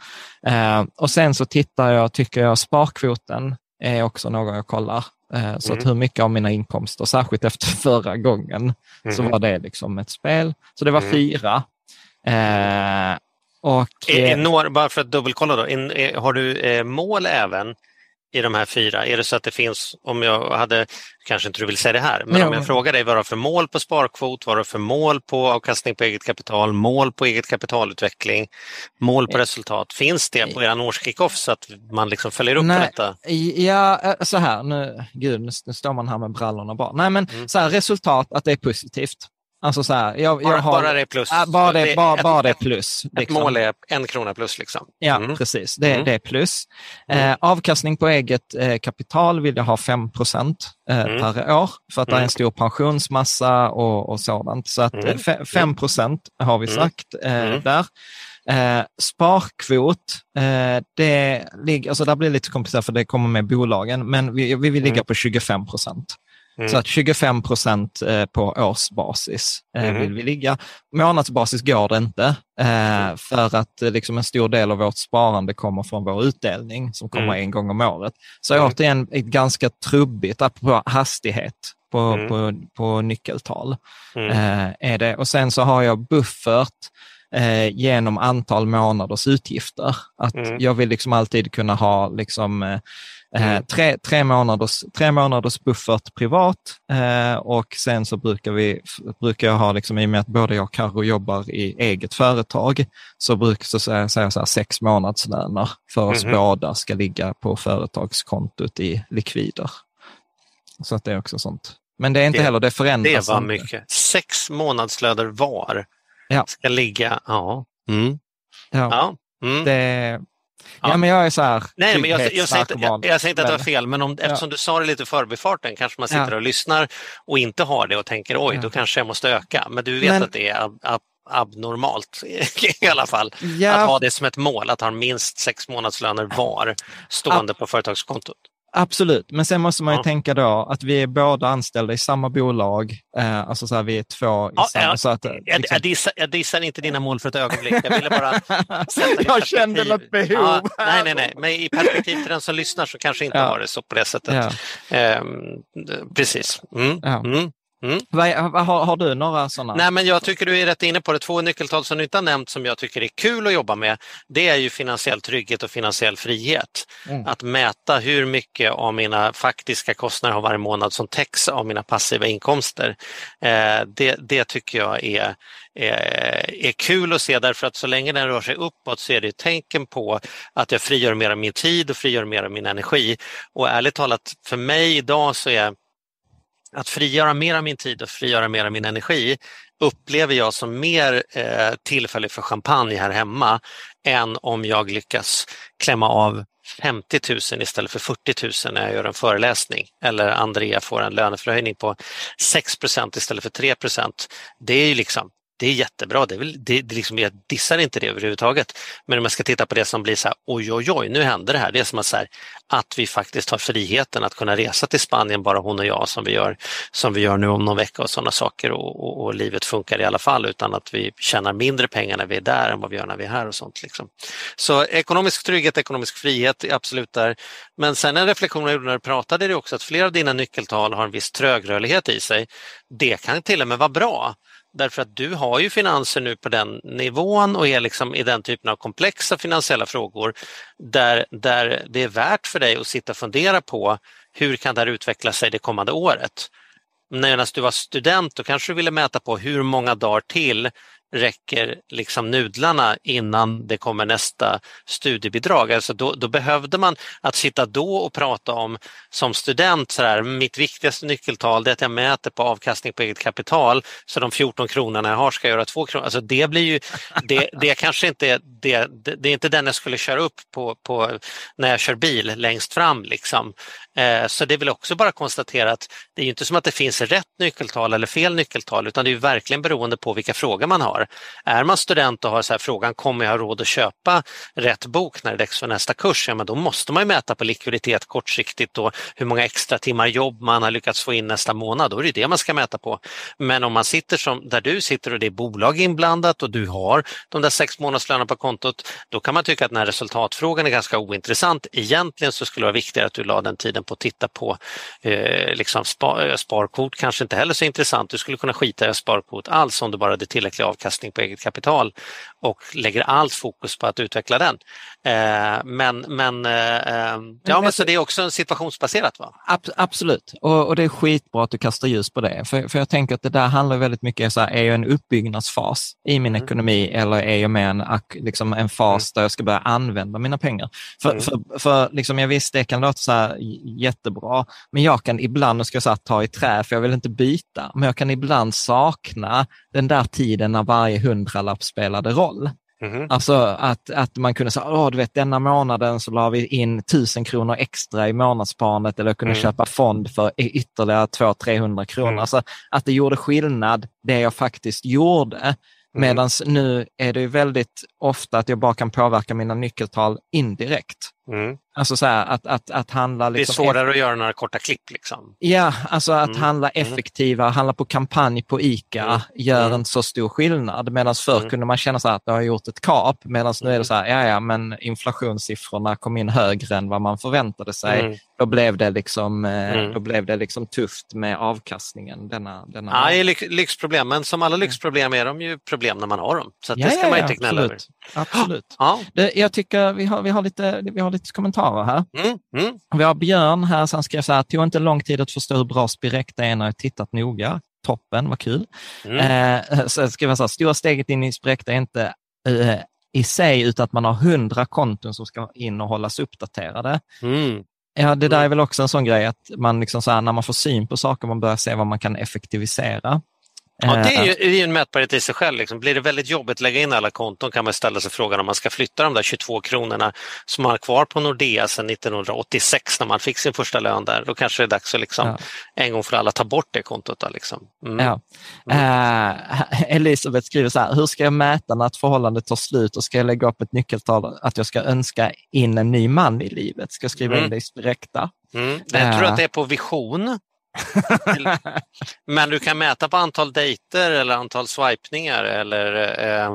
Eh, och sen så tittar jag, tycker jag sparkvoten är också något jag kollar. Eh, så mm. att hur mycket av mina inkomster, särskilt efter förra gången, mm. så var det liksom ett spel. Så det var mm. fyra. Eh, och, är, är några, bara för att dubbelkolla då, är, har du eh, mål även i de här fyra? Är det så att det finns, om jag hade, kanske inte du vill säga det här, men ja. om jag frågar dig vad du har för mål på sparkvot, vad du har för mål på avkastning på eget kapital, mål på eget kapitalutveckling, mål på resultat. Finns det på er årskickoff så att man liksom följer upp Nej, detta? Ja, eh, så här, nu, gud, nu står man här med brallorna bara. Nej, men mm. så här, resultat, att det är positivt. Alltså så här, jag, bara, jag har, bara det plus? Äh, bara, det, bara, ett, bara det plus. Liksom. Ett mål är en krona plus liksom? Ja, mm. precis. Det, mm. det är plus. Mm. Eh, avkastning på eget eh, kapital vill jag ha 5 procent eh, mm. per år för att det är en mm. stor pensionsmassa och, och sådant. Så att mm. 5 procent har vi sagt eh, där. Eh, sparkvot, eh, det ligger, alltså där blir det lite komplicerat för det kommer med bolagen, men vi, vi vill ligga på 25 procent. Mm. Så att 25 procent eh, på årsbasis mm. vill vi ligga. Månadsbasis går det inte eh, för att liksom en stor del av vårt sparande kommer från vår utdelning som kommer mm. en gång om året. Så mm. återigen ett ganska trubbigt, apropå hastighet på, mm. på, på nyckeltal. Mm. är det. Och sen så har jag buffert genom antal månaders utgifter. Att mm. Jag vill liksom alltid kunna ha liksom, eh, mm. tre, tre, månaders, tre månaders buffert privat eh, och sen så brukar, vi, brukar jag ha, liksom, i och med att både jag och Karo jobbar i eget företag, så brukar jag säga, säga så här, sex månadslöner för oss mm. båda ska ligga på företagskontot i likvider. Så att det är också sånt. Men det är inte det, heller, det förändras. Det var mycket. Sex månadslöner var ja. ska ligga. Ja. Mm. ja. ja. Mm. Det, Ja. ja. men jag är så här. Nej, men jag, jag, säger inte, jag, jag, säger inte att det var fel, men om, ja. eftersom du sa det lite i förbifarten kanske man sitter ja. och lyssnar och inte har det och tänker oj, då kanske jag måste öka. Men du vet men... att det är ab, ab, abnormalt i alla fall att ha det som ett mål, att ha minst sex månadslöner var stående ab på företagskontot. Absolut, men sen måste man ju ja. tänka då att vi är båda anställda i samma bolag, eh, alltså så här, vi är två i ja, samma. Ja, så att, liksom... jag, jag, dissar, jag dissar inte dina mål för ett ögonblick, jag ville bara Jag kände något behov. Nej, nej, nej, men i perspektiv till den som lyssnar så kanske inte har det så på det sättet. Eh, precis. Mm. Mm. Mm. Har, har, du några sådana? Nej, men jag tycker du är rätt inne på det. Två nyckeltal som du inte har nämnt som jag tycker är kul att jobba med, det är ju finansiell trygghet och finansiell frihet. Mm. Att mäta hur mycket av mina faktiska kostnader har varje månad som täcks av mina passiva inkomster. Eh, det, det tycker jag är, är, är kul att se därför att så länge den rör sig uppåt så är det tecken på att jag frigör mer av min tid och frigör mer av min energi. Och ärligt talat, för mig idag så är att frigöra mer av min tid och frigöra mer av min energi upplever jag som mer eh, tillfälle för champagne här hemma än om jag lyckas klämma av 50 000 istället för 40 000 när jag gör en föreläsning. Eller Andrea får en löneförhöjning på 6% istället för 3% Det är ju liksom det är jättebra, det är väl, det, det liksom, jag dissar inte det överhuvudtaget. Men om man ska titta på det som blir så här, oj oj oj, nu händer det här. Det är som att, så här, att vi faktiskt har friheten att kunna resa till Spanien, bara hon och jag, som vi gör, som vi gör nu om någon vecka och sådana saker och, och, och, livet funkar i alla fall utan att vi tjänar mindre pengar när vi är där än vad vi gör när vi är här och sånt. Liksom. Så ekonomisk trygghet, ekonomisk frihet absolut där. Men sen en reflektion jag gjorde när du pratade är det också att flera av dina nyckeltal har en viss trögrörlighet i sig. Det kan till och med vara bra. Därför att du har ju finanser nu på den nivån och är liksom i den typen av komplexa finansiella frågor där, där det är värt för dig att sitta och fundera på hur kan det här utveckla sig det kommande året. Medan du var student då kanske du ville mäta på hur många dagar till räcker liksom nudlarna innan det kommer nästa studiebidrag. Alltså då, då, behövde man att sitta då och prata om som student, så där, mitt viktigaste nyckeltal är att jag mäter på avkastning på eget kapital så de 14 kronorna jag har ska göra 2 kronor. Alltså det blir ju, det, det kanske inte det, det, är inte den jag skulle köra upp på, på när jag kör bil längst fram. Liksom. Eh, så det vill också bara konstatera att det är inte som att det finns rätt nyckeltal eller fel nyckeltal utan det är verkligen beroende på vilka frågor man har. Är man student och har så här frågan, kommer jag ha råd att köpa rätt bok när det är dags för nästa kurs? Ja, men då måste man mäta på likviditet kortsiktigt och hur många extra timmar jobb man har lyckats få in nästa månad. Då är det det man ska mäta på. Men om man sitter som där du sitter och det är bolag inblandat och du har de där sex månadslönerna på kontot, då kan man tycka att den här resultatfrågan är ganska ointressant. Egentligen så skulle det vara viktigare att du la den tiden på att titta på eh, liksom spar, sparkvot, kanske inte heller så intressant. Du skulle kunna skita i sparkvot alls om du bara hade tillräcklig avkastning på eget kapital och lägger allt fokus på att utveckla den. Eh, men men, eh, ja, men så det är också situationsbaserat? Va? Ab absolut, och, och, det är skitbra att du kastar ljus på det. För, för jag tänker att det där handlar väldigt mycket om, är jag en uppbyggnadsfas i min mm. ekonomi eller är jag med en, liksom en fas mm. där jag ska börja använda mina pengar? För, mm. för, för liksom, jag visst, det kan låta så här jättebra, men jag kan ibland, ska jag säga, ta i trä, för jag vill inte byta, men jag kan ibland sakna den där tiden när varje hundralapp spelade roll. Mm. Alltså att, att man kunde säga, Åh, du vet denna månaden så la vi in tusen kronor extra i månadssparandet eller kunde mm. köpa fond för ytterligare 200-300 kronor. Mm. Alltså att det gjorde skillnad det jag faktiskt gjorde. Mm. Medan nu är det väldigt ofta att jag bara kan påverka mina nyckeltal indirekt. Mm. Alltså så här, att, att, att handla... Liksom det är svårare att göra några korta klipp liksom. Ja, alltså att mm. handla mm. effektivare, handla på kampanj på ICA mm. gör mm. en så stor skillnad. Medan förr mm. kunde man känna så här att jag har gjort ett kap, medan nu är det mm. så här, ja ja, men inflationssiffrorna kom in högre än vad man förväntade sig. Då blev det liksom, eh, då blev det liksom tufft med avkastningen. Denna, denna... Ja, det är lyxproblem, men som alla lyxproblem är de ju problem när man har dem. Så ja, det ska ja, man inte gnälla över. Absolut. Ja. Det, jag tycker vi har, vi, har lite, vi har lite kommentarer här. Mm, mm. Vi har Björn här som skrev så här, tog inte lång tid att förstå hur bra Spirecta är när jag tittat noga. Toppen, vad kul. Mm. Eh, så skrev jag så här, stora steget in i Spirecta är inte eh, i sig, utan att man har hundra konton som ska in och hållas uppdaterade. Mm. Ja, det där mm. är väl också en sån grej att man liksom så här, när man får syn på saker, man börjar se vad man kan effektivisera. Ja, det är ju, det är en mätbarhet i sig själv. Liksom. Blir det väldigt jobbigt att lägga in alla konton kan man ställa sig frågan om man ska flytta de där 22 kronorna som man har kvar på Nordea sedan 1986 när man fick sin första lön där. Då kanske det är dags att liksom, ja. en gång för alla ta bort det kontot. Då, liksom. mm. Ja. Mm. Uh, Elisabeth skriver så här, hur ska jag mäta när ett förhållande tar slut och ska jag lägga upp ett nyckeltal att jag ska önska in en ny man i livet? Ska jag skriva mm. in det i Spirecta? Mm. Jag tror att det är på vision Men du kan mäta på antal dejter eller antal swipningar eller eh,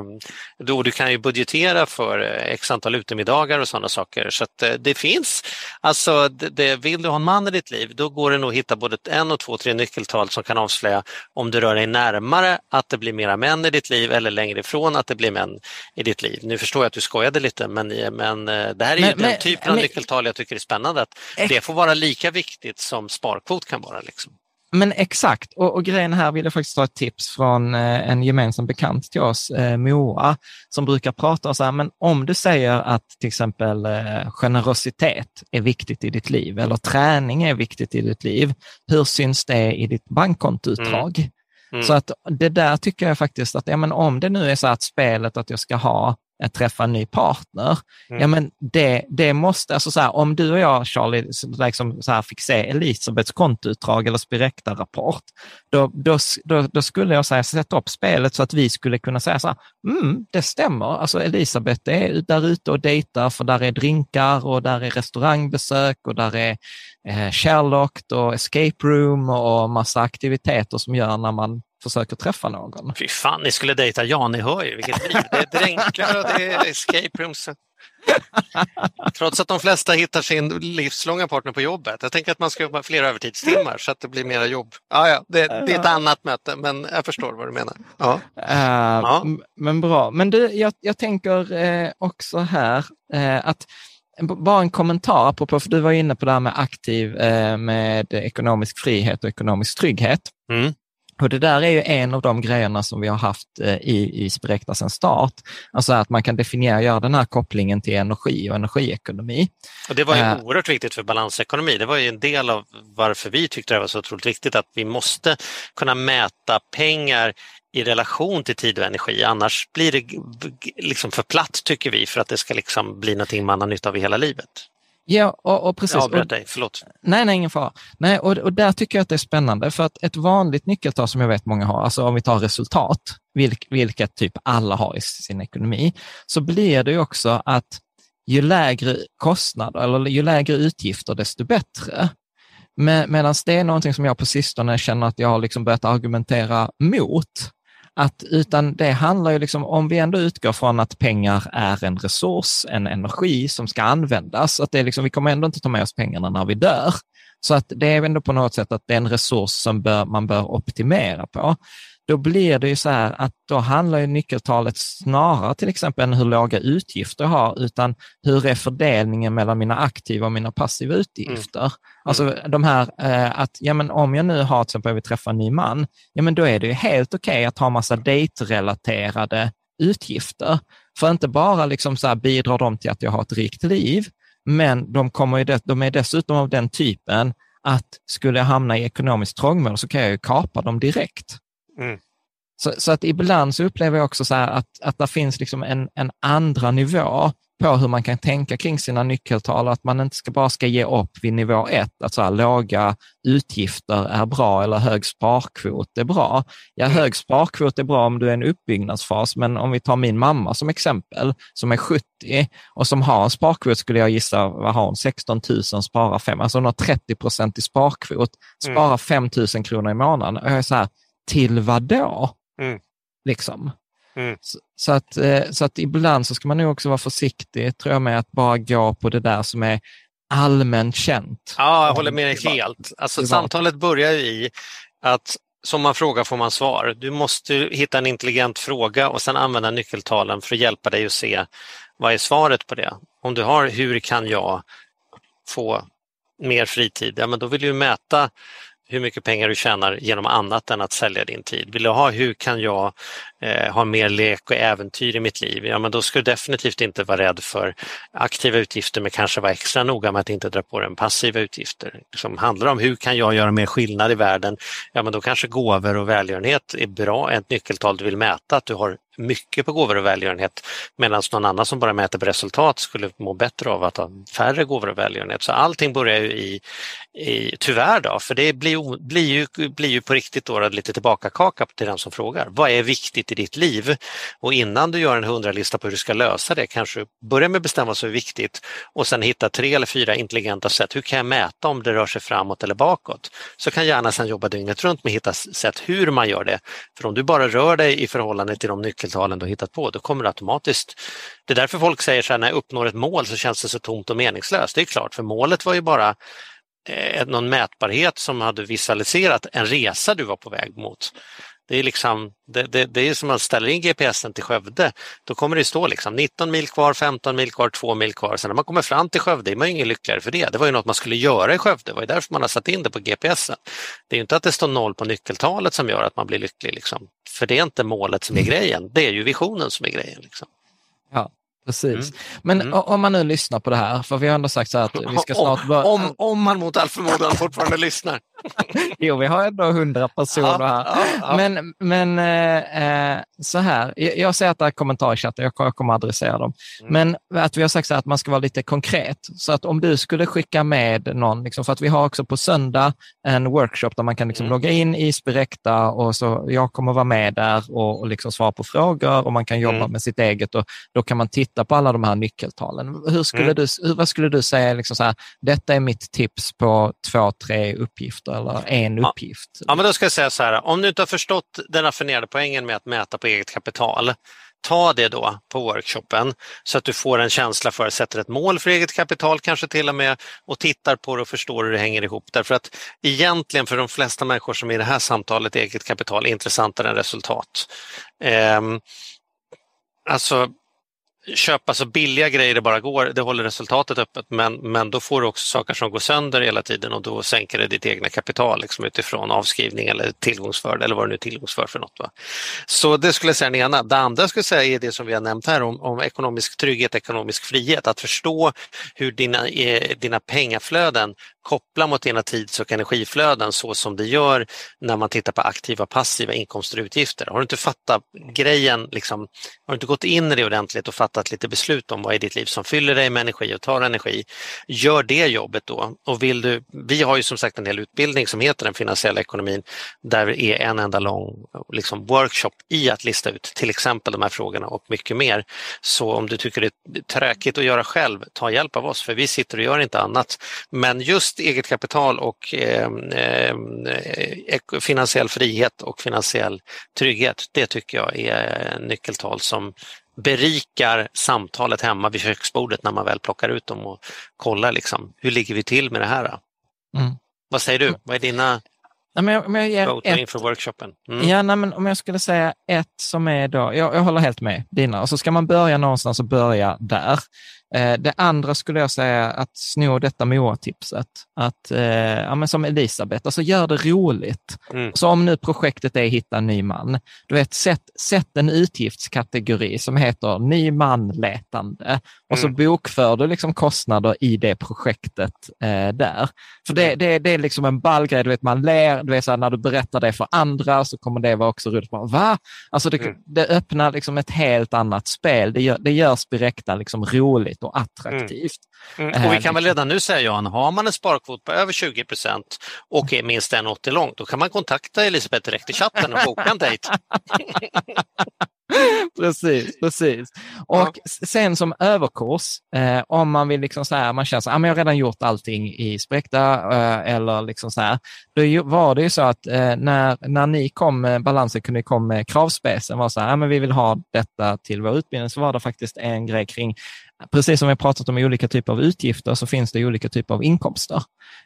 då du kan ju budgetera för x antal utemiddagar och sådana saker. Så att, eh, det finns, alltså det, det, vill du ha en man i ditt liv då går det nog att hitta både en och två, tre nyckeltal som kan avslöja om du rör dig närmare att det blir mera män i ditt liv eller längre ifrån att det blir män i ditt liv. Nu förstår jag att du skojade lite men, men eh, det här är men, ju den typen av nyckeltal jag tycker är spännande. Att det får vara lika viktigt som sparkvot kan vara. Liksom. Men exakt, och, och grejen här vill jag faktiskt ta ett tips från eh, en gemensam bekant till oss, eh, Moa, som brukar prata så här, men om du säger att till exempel eh, generositet är viktigt i ditt liv eller träning är viktigt i ditt liv, hur syns det i ditt bankkontoutdrag? Mm. Mm. Så att det där tycker jag faktiskt att, ja men om det nu är så att spelet att jag ska ha att träffa en ny partner. Mm. Ja, men det, det måste, alltså så här, om du och jag, Charlie, liksom så här, fick se Elisabeths kontoutdrag eller Spirecta-rapport, då, då, då, då, skulle jag säga, sätta upp spelet så att vi skulle kunna säga så här, mm, det stämmer, alltså Elisabeth är där ute och dejtar för där är drinkar och där är restaurangbesök och där är eh, Sherlock och escape room och massa aktiviteter som gör när man försöker träffa någon. Fy fan, ni skulle dejta Jan, ni hör ju vilket liv. Det är dränkar och det är escape rooms. Trots att de flesta hittar sin livslånga partner på jobbet. Jag tänker att man ska jobba fler övertidstimmar så att det blir mera jobb. Ah, ja, det, det är ett annat möte, men jag förstår vad du menar. Ja. Uh, ja. Men bra. Men du, jag, jag tänker eh, också här eh, att bara en kommentar, apropå, för du var inne på det här med aktiv eh, med ekonomisk frihet och ekonomisk trygghet. Mm. Och det där är ju en av de grejerna som vi har haft eh, i, i Spirecta sedan start. Alltså att man kan definiera, göra den här kopplingen till energi och energiekonomi. Och det var ju uh, oerhört viktigt för balansekonomi. Det var ju en del av varför vi tyckte det var så otroligt viktigt att vi måste kunna mäta pengar i relation till tid och energi. Annars blir det liksom för platt tycker vi för att det ska liksom bli någonting man har nytta av i hela livet. Ja, och, och precis. Jag avbröt dig, förlåt. Nej, nej, ingen fara. Nej, och, och där tycker jag att det är spännande, för att ett vanligt nyckeltal som jag vet många har, alltså om vi tar resultat, vilk, vilket typ alla har i sin ekonomi, så blir det ju också att ju lägre kostnader eller ju lägre utgifter, desto bättre. Medan det är någonting som jag på sistone känner att jag har liksom börjat argumentera mot. Att, utan det handlar ju liksom, om vi ändå utgår från att pengar är en resurs, en energi som ska användas, att det är liksom, vi kommer ändå inte ta med oss pengarna när vi dör. Så att det är ändå på något sätt att det är en resurs som bör, man bör optimera på då blir det ju så här att då handlar ju nyckeltalet snarare till exempel än hur låga utgifter jag har, utan hur är fördelningen mellan mina aktiva och mina passiva utgifter? Mm. Alltså mm. de här eh, att, ja men om jag nu har till exempel, jag vill träffa en ny man, ja men då är det ju helt okej okay att ha massa dejtrelaterade utgifter. För inte bara liksom så bidrar de till att jag har ett rikt liv, men de, kommer ju det, de är dessutom av den typen att skulle jag hamna i ekonomiskt trångmål så kan jag ju kapa dem direkt. Mm. Så, så, att ibland så upplever jag också så att, att det finns liksom en, en andra nivå på hur man kan tänka kring sina nyckeltal, att man inte ska bara ska ge upp vid nivå ett, att så här, låga utgifter är bra eller hög sparkvot är bra. Ja, mm. hög sparkvot är bra om du är i en uppbyggnadsfas, men om vi tar min mamma som exempel, som är 70 och som har en sparkvot, skulle jag gissa, vad har hon, 16 000, sparar 5, alltså hon har 30 procent i sparkvot, sparar mm. 5 000 kronor i månaden. Och jag är så här, till vad då? Mm. Liksom. Mm. Så, så, att, eh, så att ibland så ska man nog också vara försiktig, tror jag, med att bara gå på det där som är allmänt känt. Ja, jag håller med dig helt. Alltså, samtalet börjar ju i att som man frågar får man svar. Du måste hitta en intelligent fråga och sedan använda nyckeltalen för att hjälpa dig att se vad är svaret på det. Om du har hur kan jag få mer fritid? Ja, men då vill du mäta hur mycket pengar du tjänar genom annat än att sälja din tid. Vill du ha hur kan jag eh, ha mer lek och äventyr i mitt liv? Ja, men då ska du definitivt inte vara rädd för aktiva utgifter men kanske vara extra noga med att inte dra på dig passiva utgifter. Som handlar om hur kan jag göra mer skillnad i världen? Ja, men då kanske gåvor och välgörenhet är bra, ett nyckeltal du vill mäta, att du har mycket på gåvor och välgörenhet medan någon annan som bara mäter på resultat skulle må bättre av att ha färre gåvor och välgörenhet. Så allting börjar ju i, i tyvärr då, för det blir, blir, ju, blir ju på riktigt då lite tillbaka-kaka till den som frågar. Vad är viktigt i ditt liv? Och innan du gör en hundralista på hur du ska lösa det kanske börja med att bestämma vad som är viktigt och sen hitta tre eller fyra intelligenta sätt. Hur kan jag mäta om det rör sig framåt eller bakåt? Så kan gärna sen jobba dygnet runt med att hitta sätt hur man gör det. För om du bara rör dig i förhållande till de nyckeltalen du har hittat på, då kommer det automatiskt. Det är därför folk säger så här, när jag uppnår ett mål så känns det så tomt och meningslöst. Det är klart, för målet var ju bara eh, någon mätbarhet som hade visualiserat en resa du var på väg mot. Det är, liksom, det, det, det är som att man ställer in GPSen till Skövde. Då kommer det stå liksom 19 mil kvar, 15 mil kvar, 2 mil kvar. Sen när man kommer fram till Skövde är man ingen lyckligare för det. Det var ju något man skulle göra i Skövde. Det var ju därför man har satt in det på GPSen. Det är inte att det står noll på nyckeltalet som gör att man blir lycklig. Liksom. För det är inte målet som är grejen. Det är ju visionen som är grejen. Liksom. Ja, Precis. Mm. Men mm. om man nu lyssnar på det här, för vi har ändå sagt så att vi ska snart börja... Om, om man mot all förmodan fortfarande lyssnar. jo, vi har ändå hundra personer här. Ja, ja, men, men eh, eh, så här, jag, ser att det är kommentarer i chatten, jag, jag kommer adressera dem. Mm. Men att vi har sagt så här, att man ska vara lite konkret. Så att om du skulle skicka med någon, liksom, för att vi har också på söndag en workshop där man kan liksom mm. logga in i Spirecta och så jag kommer vara med där och, och liksom svara på frågor och man kan jobba mm. med sitt eget och då kan man titta på alla de här nyckeltalen. Hur skulle mm. du, hur, vad skulle du säga, liksom så här, detta är mitt tips på två, tre uppgifter eller en uppgift? Ja, men då ska jag säga så här, om du inte har förstått den raffinerade poängen med att mäta på eget kapital, ta det då på workshopen så att du får en känsla för, sätter ett mål för eget kapital kanske till och med och tittar på det och förstår hur det hänger ihop. Därför att egentligen för de flesta människor som är i det här samtalet eget kapital är intressantare än resultat. Eh, alltså köpa så billiga grejer det bara går, det håller resultatet öppet men, men då får du också saker som går sönder hela tiden och då sänker det ditt egna kapital liksom utifrån avskrivning eller tillgångsförd eller vad det nu är tillgångsför för något. Va? Så det skulle jag säga den ena. Det andra skulle jag säga är det som vi har nämnt här om, om ekonomisk trygghet, ekonomisk frihet. Att förstå hur dina, eh, dina pengaflöden koppla mot dina tids och energiflöden så som det gör när man tittar på aktiva passiva inkomster och utgifter. Har du inte fattat grejen, liksom, har du inte gått in i det ordentligt och fattat lite beslut om vad i ditt liv som fyller dig med energi och tar energi, gör det jobbet då. Och vill du, vi har ju som sagt en hel utbildning som heter den finansiella ekonomin där det är en enda lång liksom, workshop i att lista ut till exempel de här frågorna och mycket mer. Så om du tycker det är tråkigt att göra själv, ta hjälp av oss för vi sitter och gör inte annat. Men just eget kapital och eh, eh, finansiell frihet och finansiell trygghet, det tycker jag är nyckeltal som berikar samtalet hemma vid köksbordet när man väl plockar ut dem och kollar liksom, hur ligger vi till med det här? Mm. Vad säger du? Vad är dina Nej, men om jag ger ett, inför workshopen? Mm. Ja, nej, men om jag skulle säga ett som är då, jag, jag håller helt med dina, och så ska man börja någonstans och börja där. Eh, det andra skulle jag säga att sno detta Moa-tipset. Att, eh, ja, men som Elisabeth, alltså gör det roligt. Mm. Så om nu projektet är hitta en ny man, du vet, sätt, sätt en utgiftskategori som heter ny man-letande och mm. så bokför du liksom kostnader i det projektet eh, där. För det, det, det är liksom en ball grej, du vet, man ler, du vet, så här, när du berättar det för andra så kommer det vara också roligt. Va? Alltså det, mm. det öppnar liksom ett helt annat spel. Det gör, det gör Spirecta liksom roligt roligt och attraktivt. Mm. Mm. Och vi kan väl redan nu säga Johan, har man en sparkvot på över 20 procent och är minst 1,80 långt, då kan man kontakta Elisabeth direkt i chatten och boka en dejt. precis, precis. Och ja. sen som överkurs, eh, om man vill liksom så här, man känner så här, ah, jag har redan gjort allting i Spräkta eh, eller liksom så här, då var det ju så att eh, när, när ni kom, med balansen kunde kom med kravspecen, var så här, ah, men vi vill ha detta till vår utbildning, så var det faktiskt en grej kring Precis som vi pratat om olika typer av utgifter så finns det olika typer av inkomster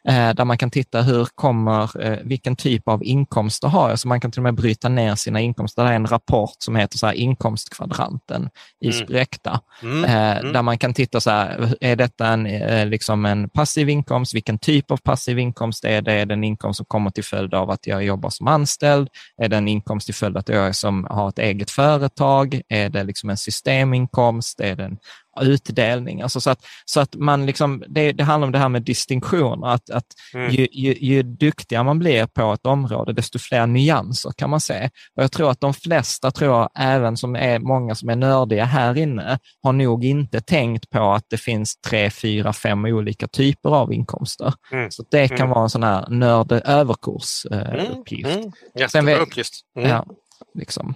eh, där man kan titta hur kommer, eh, vilken typ av inkomster har jag? Så man kan till och med bryta ner sina inkomster. Det är en rapport som heter så här inkomstkvadranten i mm. Spräkta mm. eh, mm. där man kan titta så här, är detta en, eh, liksom en passiv inkomst? Vilken typ av passiv inkomst är det? Är det en inkomst som kommer till följd av att jag jobbar som anställd? Är det en inkomst till följd av att jag som har ett eget företag? Är det liksom en systeminkomst? Är det en utdelning. Alltså så, att, så att man liksom, det, det handlar om det här med distinktioner, att, att mm. ju, ju, ju duktigare man blir på ett område, desto fler nyanser kan man se. Och jag tror att de flesta, tror jag, även som är många som är nördiga här inne, har nog inte tänkt på att det finns tre, fyra, fem olika typer av inkomster. Mm. Så det kan mm. vara en sån här nörd överkursuppgift. Eh, mm. Jättebra uppgift. Mm. Ja, liksom.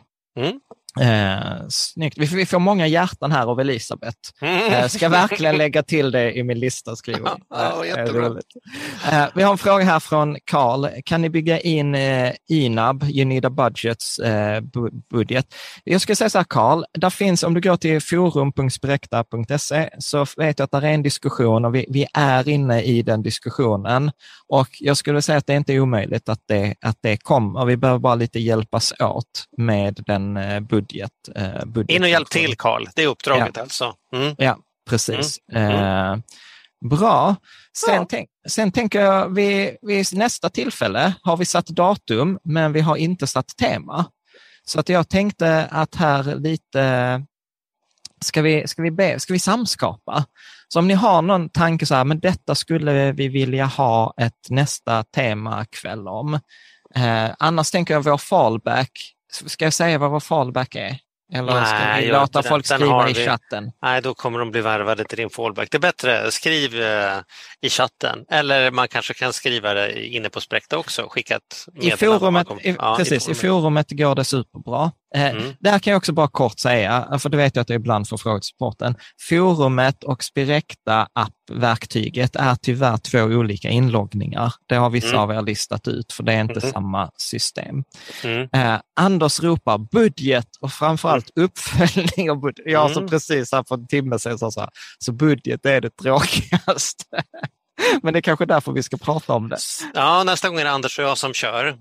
Eh, snyggt. Vi får, vi får många hjärtan här av Elisabeth. Eh, ska verkligen lägga till det i min lista, skriver ja, eh, eh, Vi har en fråga här från Karl. Kan ni bygga in eh, INAB, You Need a Budgets eh, budget? Jag ska säga så här, Karl, där finns, om du går till forum.spirekta.se så vet jag att det är en diskussion och vi, vi, är inne i den diskussionen. Och jag skulle säga att det inte är omöjligt att det, att det kommer. Vi behöver bara lite hjälpas åt med den eh, budgeten budget. Eh, budget In och hjälp till Karl, det är uppdraget ja. alltså. Mm. Ja, precis. Mm. Mm. Eh, bra. Sen, ja. tänk, sen tänker jag, vid, vid nästa tillfälle har vi satt datum, men vi har inte satt tema. Så att jag tänkte att här lite, ska vi, ska vi, be, ska vi samskapa? Så om ni har någon tanke så här, men detta skulle vi vilja ha ett nästa temakväll om. Eh, annars tänker jag vår fallback Ska jag säga vad vår fallback är? Eller ska Nej, vi låta folk skriva i chatten? Nej, då kommer de bli värvade till din fallback. Det är bättre, skriv eh, i chatten. Eller man kanske kan skriva det inne på Spräkta också. Skicka ett I forumet, i, ja, precis, i forumet. går det superbra. Eh, mm. Där kan jag också bara kort säga, för det vet jag att jag ibland får frågor till sporten. Forumet och Spirecta app-verktyget är tyvärr två olika inloggningar. Det har vissa mm. av er listat ut, för det är inte mm. samma system. Mm. Eh, Anders ropar budget och framförallt mm. uppföljning av budget. Jag mm. precis här för en timme sedan sa så här, så budget är det tråkigaste. Men det är kanske därför vi ska prata om det. Ja, nästa gång är det Anders och jag som kör.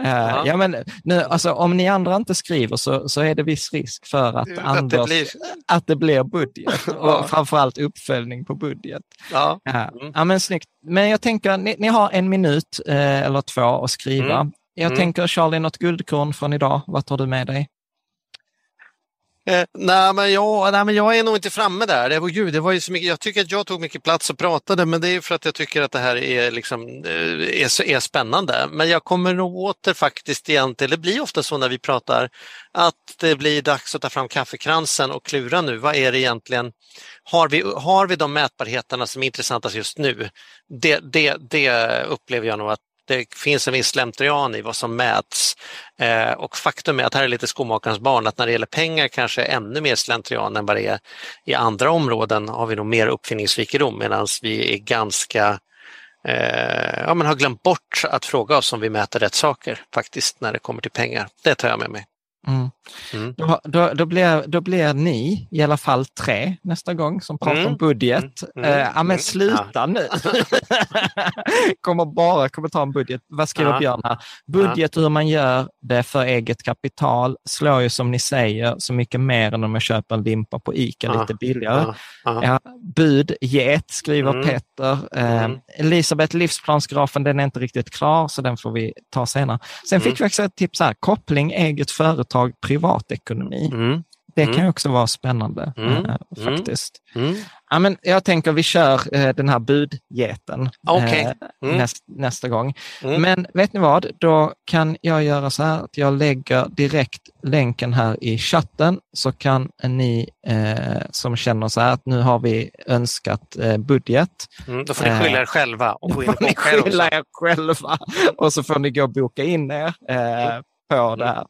uh, ja, men nu, alltså, om ni andra inte skriver så, så är det viss risk för att, att, Anders, det, blir... att det blir budget och framförallt uppföljning på budget. Ja. Uh, mm. ja, men snyggt. Men jag tänker, ni, ni har en minut uh, eller två att skriva. Mm. Jag mm. tänker Charlie, något guldkorn från idag, vad tar du med dig? Eh, nej, men jag, nej, men jag är nog inte framme där. Det oh, gud, det var ju så mycket, jag tycker att jag tog mycket plats och pratade, men det är för att jag tycker att det här är, liksom, eh, är, är spännande. Men jag kommer nog åter faktiskt igen till, det blir ofta så när vi pratar, att det blir dags att ta fram kaffekransen och klura nu. Vad är det egentligen? Har vi, har vi de mätbarheterna som är intressantast just nu? Det, det, det upplever jag nog att det finns en viss slentrian i vad som mäts. Eh, och faktum är att här är lite skomakarens barn, att när det gäller pengar kanske ännu mer slentrian än vad det är i andra områden har vi nog mer uppfinningsrikedom medan vi är ganska eh, ja, men har glömt bort att fråga oss om vi mäter rätt saker faktiskt när det kommer till pengar. Det tar jag med mig. Mm. Mm. Då, då, då, blir, då blir ni i alla fall tre nästa gång som pratar mm. om budget. Mm. Uh, ja, men mm. sluta ja. nu! kommer bara kommentera om budget. Vad skriver ja. Björn här? Budget hur man gör det för eget kapital slår ju som ni säger så mycket mer än om jag köper en limpa på ICA ja. lite billigare. Ja. bud, get, skriver mm. Petter. Uh, Elisabeth, livsplansgrafen, den är inte riktigt klar så den får vi ta senare. Sen fick vi också ett tips här, koppling eget företag företag privatekonomi. Mm. Det kan mm. också vara spännande mm. faktiskt. Mm. Ja, men jag tänker vi kör äh, den här budgeten okay. äh, mm. näst, nästa gång. Mm. Men vet ni vad, då kan jag göra så här att jag lägger direkt länken här i chatten så kan ni som känner så här att nu har vi önskat budget. Mm, då får ni skylla er själva. Och då får ni skylla er själva och så får ni gå och boka in er på det här.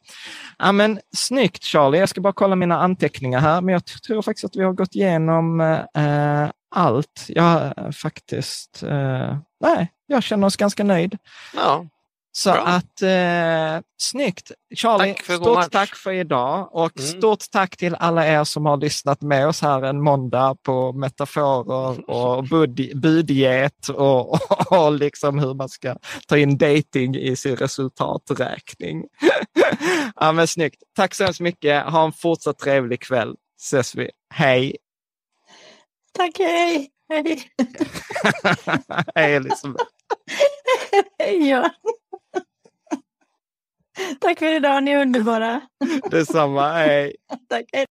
Ja, men, snyggt Charlie, jag ska bara kolla mina anteckningar här, men jag tror faktiskt att vi har gått igenom eh, allt. Jag faktiskt, eh, nej, jag känner oss ganska nöjd. Ja. Så Bra. att eh, snyggt! Charlie, tack stort tack för idag och mm. stort tack till alla er som har lyssnat med oss här en måndag på metaforer och bud, budget och, och, och liksom hur man ska ta in dating i sin resultaträkning. ja, men snyggt! Tack så hemskt mycket! Ha en fortsatt trevlig kväll. Ses vi. Hej! Tack, hej! Hej! hej Elisabeth! hej Johan! Tack för idag, ni är underbara. Detsamma, hej! Tack, hej.